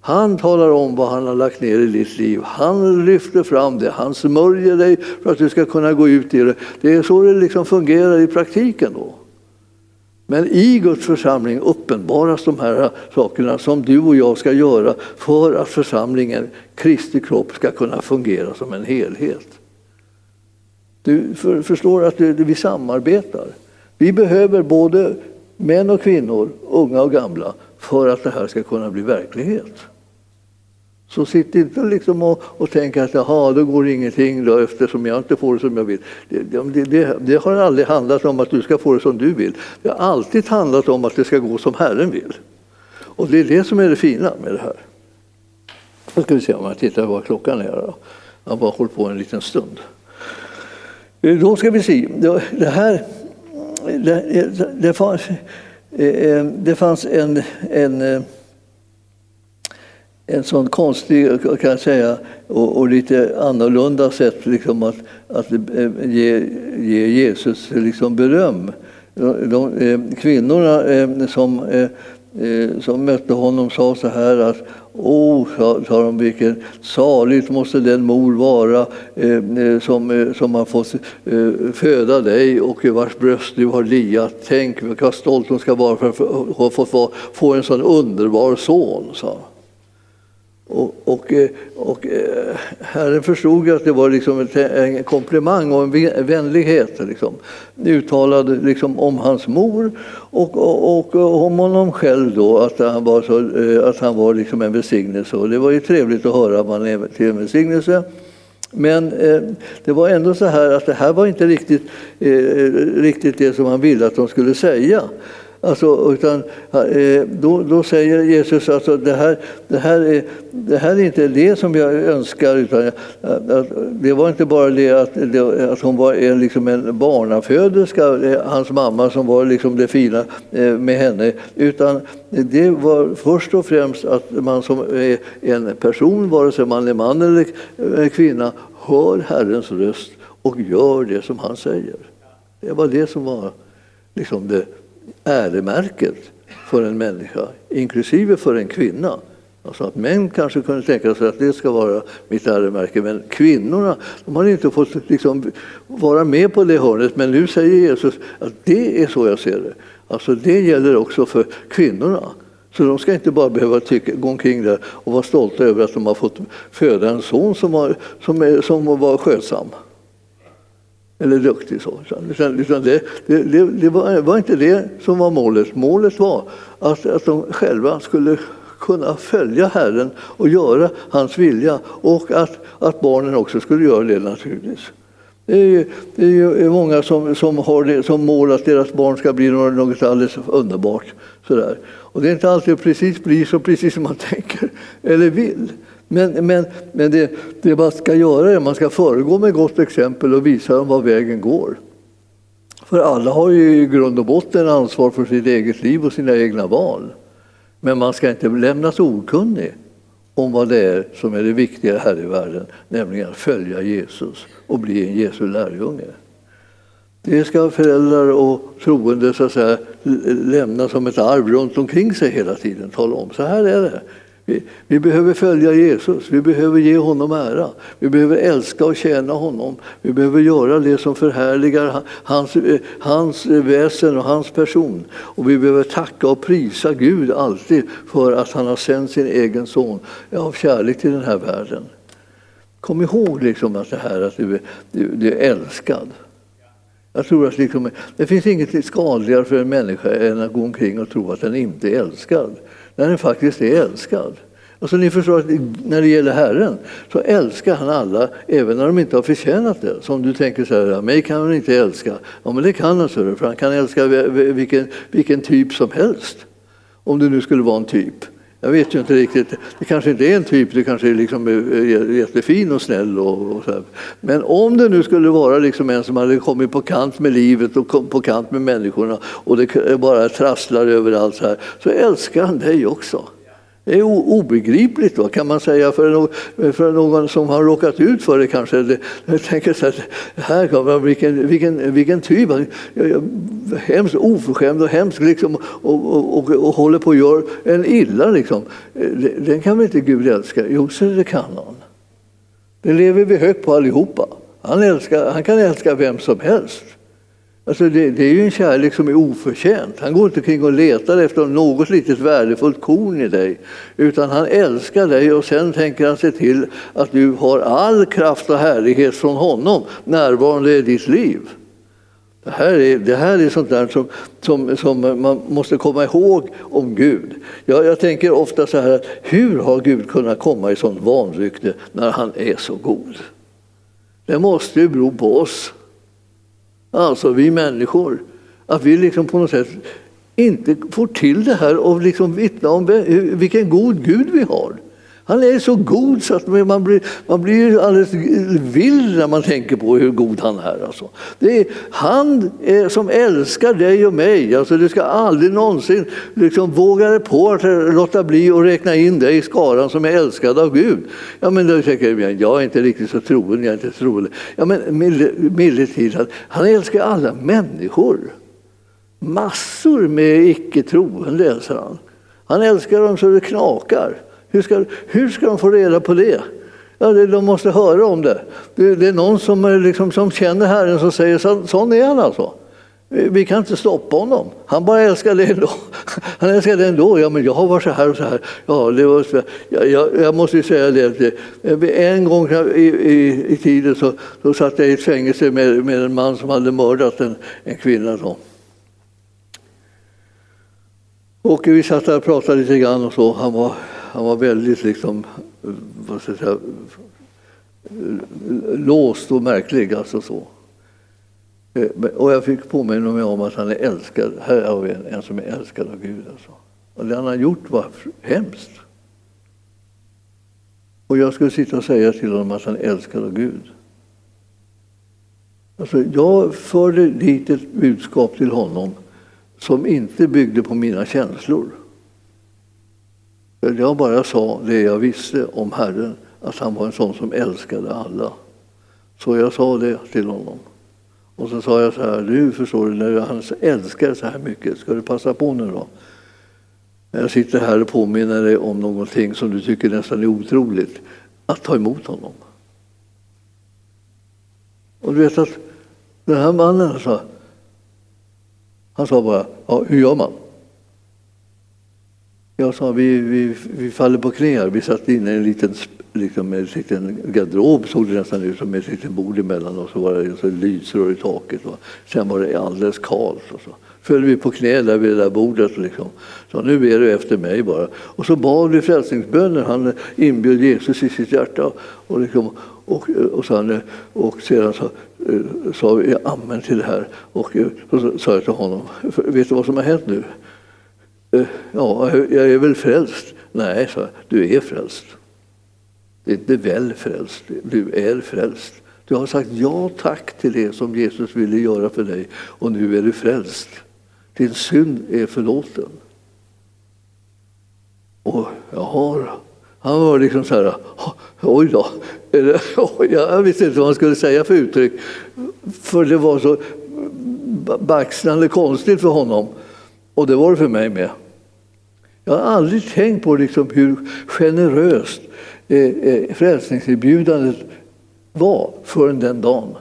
Han talar om vad han har lagt ner i ditt liv. Han lyfter fram det, han smörjer dig för att du ska kunna gå ut i det. Det är så det liksom fungerar i praktiken. då. Men i Guds församling uppenbaras de här sakerna som du och jag ska göra för att församlingen, Kristi kropp, ska kunna fungera som en helhet. Du förstår att vi samarbetar. Vi behöver både män och kvinnor, unga och gamla, för att det här ska kunna bli verklighet. Så sitt inte liksom och, och tänk att jaha, då går ingenting då, eftersom jag inte får det som jag vill. Det, det, det, det, har aldrig handlat om att du ska få det som du vill. Det har alltid handlat om att det ska gå som Herren vill. Och det är det som är det fina med det här. Nu ska vi se om jag tittar vad klockan är. Då. Jag har bara hållit på en liten stund. Eh, då ska vi se. Det här... Det, det fanns, eh, eh, det fanns en, en en sån konstig kan jag säga, och, och lite annorlunda sätt liksom att, att eh, ge, ge Jesus liksom beröm. De, de, eh, kvinnorna eh, som, som mötte honom sa så här att O, oh, sa de, vilken saligt måste den mor vara eh, som, som har fått eh, föda dig och i vars bröst du har liat. Tänk vad stolt hon ska vara för att ha fått få en sån underbar son, sa och, och, eh, och eh, Herren förstod att det var liksom en komplimang och en vänlighet liksom, uttalad liksom om hans mor och, och, och, om honom själv då, att han var, så, eh, att han var liksom en välsignelse. Och det var ju trevligt att höra att man är till en välsignelse. Men eh, det var ändå så här att det här var inte riktigt, eh, riktigt det som han ville att de skulle säga. Alltså, utan, eh, då, då säger Jesus att alltså, det, här, det, här är, det här är inte det som jag önskar. Utan, eh, att, det var inte bara det att, det, att hon var en, liksom en barnaföderska, eh, hans mamma, som var liksom det fina med henne. Utan det var först och främst att man som är en person, vare sig man är man eller kvinna, hör Herrens röst och gör det som han säger. Det var det som var liksom det äremärket för en människa, inklusive för en kvinna. Alltså att män kanske kunde tänka sig att det ska vara mitt äremärke, men kvinnorna de har inte fått liksom vara med på det hörnet. Men nu säger Jesus att det är så jag ser det. Alltså det gäller också för kvinnorna. Så de ska inte bara behöva tycka, gå omkring där och vara stolta över att de har fått föda en son som var, som, är, som var skötsam eller duktig. Så. Utan, utan det, det, det, det var, var, inte det som var målet. Målet var att, att de själva skulle kunna följa Herren och göra hans vilja och att, att barnen också skulle göra det naturligtvis. Det är, ju, det är ju många som, som har det som mål att deras barn ska bli något alldeles underbart. Sådär. Och det är inte alltid precis blir så precis som man tänker eller vill. Men, men, men det, det man ska göra är att man ska föregå med gott exempel och visa dem var vägen går. För alla har ju i grund och botten ansvar för sitt eget liv och sina egna val. Men man ska inte lämnas okunnig om vad det är som är det viktiga här i världen, nämligen att följa Jesus och bli en Jesu lärjunge. Det ska föräldrar och troende så att säga, lämna som ett arv runt omkring sig hela tiden. Tala om, så här är det. Vi, vi, behöver följa Jesus, vi behöver ge honom ära. Vi behöver älska och tjäna honom. Vi behöver göra det som förhärligar hans, hans väsen och hans person. Och vi behöver tacka och prisa Gud alltid för att han har sänt sin egen son av kärlek till den här världen. Kom ihåg liksom att det här att du, du, du är älskad. Jag tror att liksom, det finns inget skadligare för en människa än att gå omkring och tro att den inte är älskad när den faktiskt är älskad. Alltså ni förstår att när det gäller Herren så älskar han alla även när de inte har förtjänat det. Som du tänker så här, mig kan han inte älska. Ja men det kan han, för han kan älska vilken, vilken typ som helst. Om det nu skulle vara en typ. Jag vet ju inte riktigt. Det kanske inte är en typ, det kanske är liksom eh, eh, jättefin och snäll. Och, och så Men om det nu skulle vara liksom en som hade kommit på kant med livet och på kant med människorna och det bara trasslar överallt så här, så älskar han dig också. Det är obegripligt va, kan man säga för, någon, för någon som har råkat ut för det kanske. Jag tänker så här, här vilken, vilken, vilken typ, hemskt oförskämd och hemsk liksom, och, och, och, och, håller på att göra en illa. Liksom. Den kan väl inte Gud älska? Jo, så det kan han. Det lever vi högt på allihopa. Han, älskar, han kan älska vem som helst. Alltså det, det, är ju en kärlek som är oförtjänt. Han går inte kring och letar efter något litet värdefullt korn i dig. Utan han älskar dig och sen tänker han se till att du har all kraft och härlighet från honom närvarande i ditt liv. Det här är, det här är sånt där som, som, som man måste komma ihåg om Gud. Jag, jag tänker ofta så här, hur har Gud kunnat komma i sånt vanrykte när han är så god? Det måste ju bero på oss alltså vi människor, att vi liksom på något sätt inte får till det här och liksom vittna om vilken god Gud vi har. Han är så god så att man blir, man blir alldeles vild när man tänker på hur god han är. Alltså. Det är han är, som älskar dig och mig. Alltså, du ska aldrig någonsin liksom våga dig på att låta bli att räkna in dig i skaran som är älskad av Gud. Ja, men då tänker jag, jag är inte riktigt så troende, jag är inte troende. Ja, men milde han älskar alla människor. Massor med icke troende älskar han. Han älskar dem så det knakar. Hur ska, hur ska de få reda på det? Ja, de måste höra om det. Det, är någon som, liksom, som känner Herren som säger så, sån är han alltså. Vi kan inte stoppa honom. Han bara älskar det ändå. Han älskar det ändå. Ja, men jag har varit så här och så här. Ja, det var så, jag, jag, jag måste ju säga det. Eh, en gång i, i, i tiden så, så satt jag i ett fängelse med, med en man som hade mördat en, en kvinna. Så. Och vi satt där och pratade lite grann och så. Han var han var väldigt liksom, vad ska jag säga, låst och märklig. Alltså så. Eh, och jag fick påminna mig om att han är älskad. Här har vi en, en som är älskad av Gud. Alltså. Och det han har gjort var hemskt. Och jag skulle sitta och säga till honom att han är älskad av Gud. Alltså, jag förde dit ett budskap till honom som inte byggde på mina känslor. Jag bara sa det jag visste om Herren, att han var en sån som älskade alla. Så jag sa det till honom. Och så sa jag så här, du förstår du, när han älskar så här mycket, ska du passa på nu då? Jag sitter här och påminner dig om någonting som du tycker nästan är otroligt, att ta emot honom. Och du vet att den här mannen sa, han sa bara, ja, hur gör man? Jag sa vi, vi, vi faller på knä. Vi satt inne i en liten, liksom en liten garderob, såg det nästan ut som med ett litet bord emellan och så var det så lysrör i taket. Och sen var det alldeles kallt. Och så föll vi på knä där vid det där bordet. Liksom. Så nu är du efter mig bara. Och så bad vi frälsningsböner. Han inbjöd Jesus i sitt hjärta. Och, liksom, och, och, sen, och sedan så, eh, sa vi amen till det här. Och eh, så sa jag till honom, vet du vad som har hänt nu? Eh, ja, jag är väl frälst. Nej, sa jag, du är frälst. Det är inte väl frälst, du är frälst. Du har sagt ja tack till det som Jesus ville göra för dig och nu är du frälst. Din synd är förlåten. Och jag har, han var liksom så här, oj då, jag visste inte vad han skulle säga för uttryck. För det var så baxnande konstigt för honom. Och det var det för mig med. Jag har aldrig tänkt på liksom hur generöst eh, eh frälsningserbjudandet var förrän den dagen.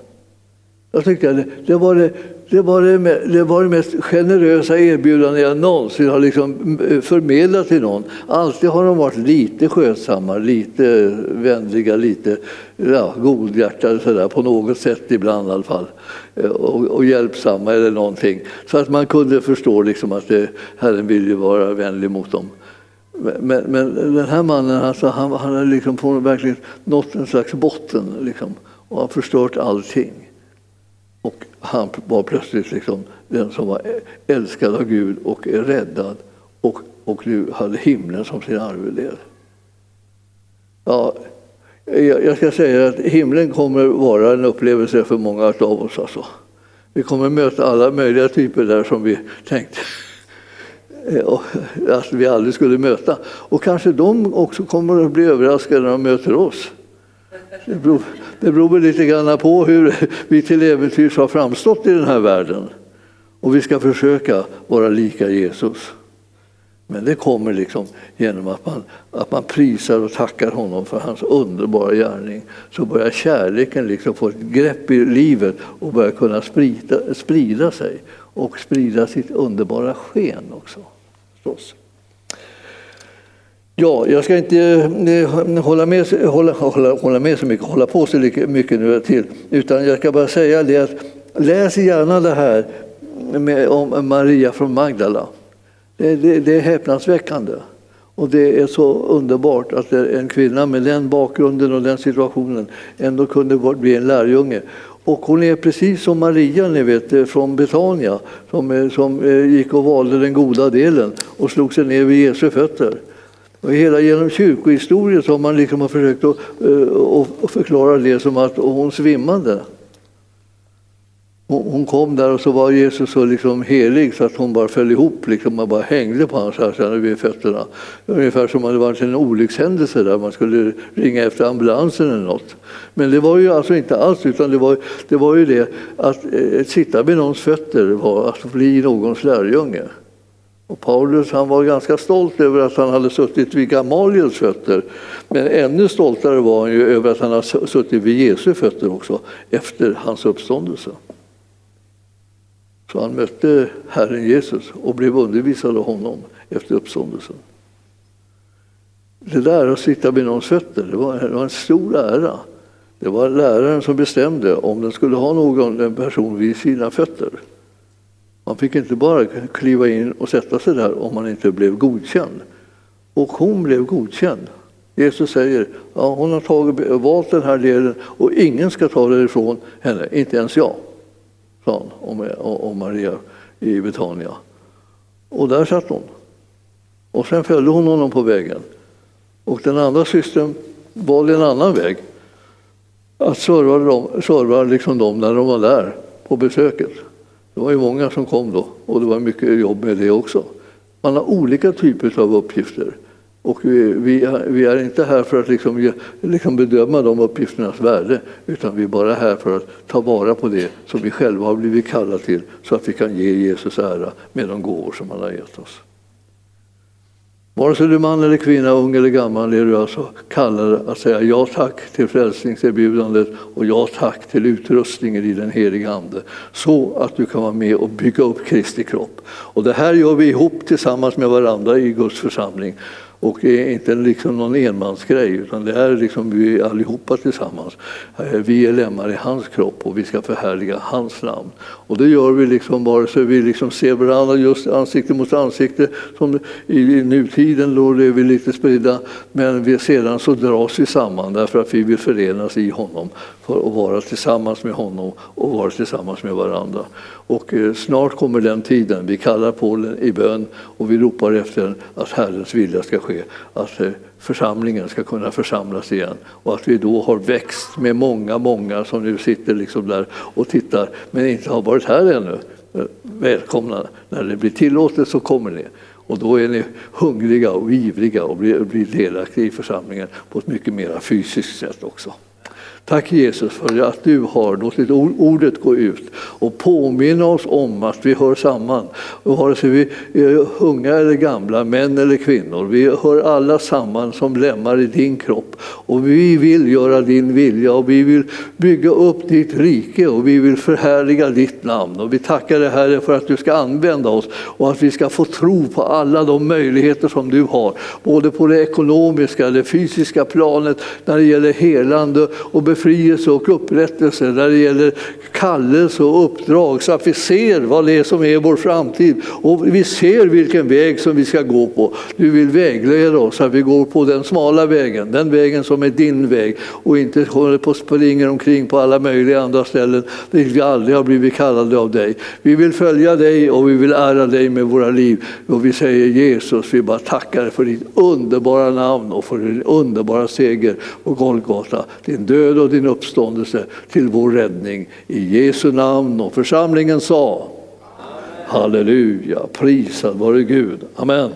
Jag tyckte att det var det, det, var det, det var det mest generösa erbjudande jag någonsin har liksom eh, förmedlat till någon. Alltid har de varit lite skötsamma, lite vänliga, lite ja, godhjärtade sådär, på något sätt ibland i alla fall. Eh, och, och hjälpsamma eller någonting. Så att man kunde förstå liksom att det, Herren ville vara vänlig mot dem. Men, men den här mannen alltså, han, han har liksom verkligen nått en slags botten liksom, och har förstört allting. Han var plötsligt liksom den som var älskad av Gud och räddad och, och nu hade himlen som sin arvedel. Ja, jag ska säga att himlen kommer vara en upplevelse för många av oss. Alltså. Vi kommer möta alla möjliga typer där som vi tänkte eh, att vi aldrig skulle möta. Och kanske de också kommer att bli överraskade när de möter oss. Det beror, det beror lite grann på hur vi till äventyrs har framstått i den här världen. Och vi ska försöka vara lika Jesus. Men det kommer liksom genom att man, att man prisar och tackar honom för hans underbara gärning. Så börjar kärleken liksom få ett grepp i livet och börjar kunna sprida, sprida sig och sprida sitt underbara sken också. Förstås. Ja, jag ska inte eh, hålla med, hålla, hålla, hålla med så mycket, hålla på så mycket nu till, utan jag ska bara säga det att läs gärna det här med, om Maria från Magdala. Det, det, det är häpnadsväckande. Och det är så underbart att en kvinna med den bakgrunden och den situationen ändå kunde bli en lärjunge. Och hon är precis som Maria ni vet, eh, från Betania som, eh, som gick och valde den goda delen och slog sig ner vid Jesu fötter. Och hela genom kyrkohistorien så har man liksom har försökt att, eh, att förklara det som att hon svimmade. Hon kom där och så var Jesus så liksom helig så att hon bara föll ihop liksom, man bara hängde på hans här vid fötterna. Ungefär som om det varit en olyckshändelse där man skulle ringa efter ambulansen eller något. Men det var ju alltså inte alls utan det var, det var ju det att att sitta vid någons fötter var att bli någons lärjunge. Och Paulus han var ganska stolt över att han hade suttit vid Gamaliels fötter. Men ännu stoltare var han ju över att han hade suttit vid Jesu fötter också efter hans uppståndelse. Så han mötte Herren Jesus och blev undervisad av honom efter uppståndelsen. Det där att sitta vid någons fötter, det var, det var en stor ära. Det var läraren som bestämde om den skulle ha någon en person vid sina fötter. Man fick inte bara kliva in och sätta sig där om man inte blev godkänd. Och hon blev godkänd. Jesus säger ja, hon har tagit, valt den här delen och ingen ska ta det ifrån henne, inte ens jag sa han om, om Maria i Betania. Och där satt hon. Och sen följde hon honom på vägen. Och den andra systern valde en annan väg. Att serva dem, serva liksom dem när de var där på besöket. Det var ju många som kom då och det var mycket jobb med det också. Man har olika typer av uppgifter. Och vi, vi, vi, är inte här för att liksom, liksom bedöma de uppgifternas värde utan vi är bara här för att ta vara på det som vi själva har blivit kallade till så att vi kan ge Jesus ära med de gåvor som han har gett oss. Vare sig du är man eller kvinna, ung eller gammal, är du alltså kallad att säga ja tack till frälsningserbjudandet och ja tack till utrustningen i den heliga Ande. Så att du kan vara med och bygga upp Kristi kropp. Och det här gör vi ihop tillsammans med varandra i Guds församling. Och det är inte liksom någon enmansgrej utan det är liksom vi allihopa tillsammans. Eh, vi är lemmar i hans kropp och vi ska förhärliga hans namn. Och det gör vi liksom vare sig vi liksom ser varandra just ansikte mot ansikte som i nutiden då är vi lite spridda men vi, sedan så dras vi samman därför att vi vill förenas i honom för att vara tillsammans med honom och vara tillsammans med varandra. Och eh, snart kommer den tiden, vi kallar på den i bön och vi ropar efter att Herrens vilja ska ske, att eh, församlingen ska kunna församlas igen och att vi då har växt med många, många som nu sitter liksom där och tittar men inte har varit här ännu. Eh, välkomna, när det blir tillåtet så kommer ni. Och då är ni hungriga och ivriga och blir, blir delaktiga i församlingen på ett mycket mer fysiskt sätt också. Tack Jesus för att du har låtit ordet gå ut och påminna oss om att vi hör samman. Vare sig vi är unga eller gamla, män eller kvinnor, vi hör alla samman som lemmar i din kropp. Och vi vill göra din vilja och vi vill bygga upp ditt rike och vi vill förhärliga ditt namn. Och vi tackar dig Herre för att du ska använda oss och att vi ska få tro på alla de möjligheter som du har. Både på det ekonomiska, det fysiska planet, när det gäller helande och befrielse och upprättelse, när det gäller kallelse och uppdrag så att vi ser vad det är som är vår framtid och vi ser vilken väg som vi ska gå på. Du vill vägleda oss så att vi går på den smala vägen, den vägen som är din väg och inte håller på och springer omkring på alla möjliga andra ställen dit vi aldrig har blivit kallade av dig. Vi vill följa dig och vi vill ära dig med våra liv och vi säger Jesus, vi bara tackar dig för ditt underbara namn och för din underbara seger på Golgata, din död och din uppståndelse till vår räddning. I Jesu namn och församlingen sa Halleluja, prisad vare Gud. Amen.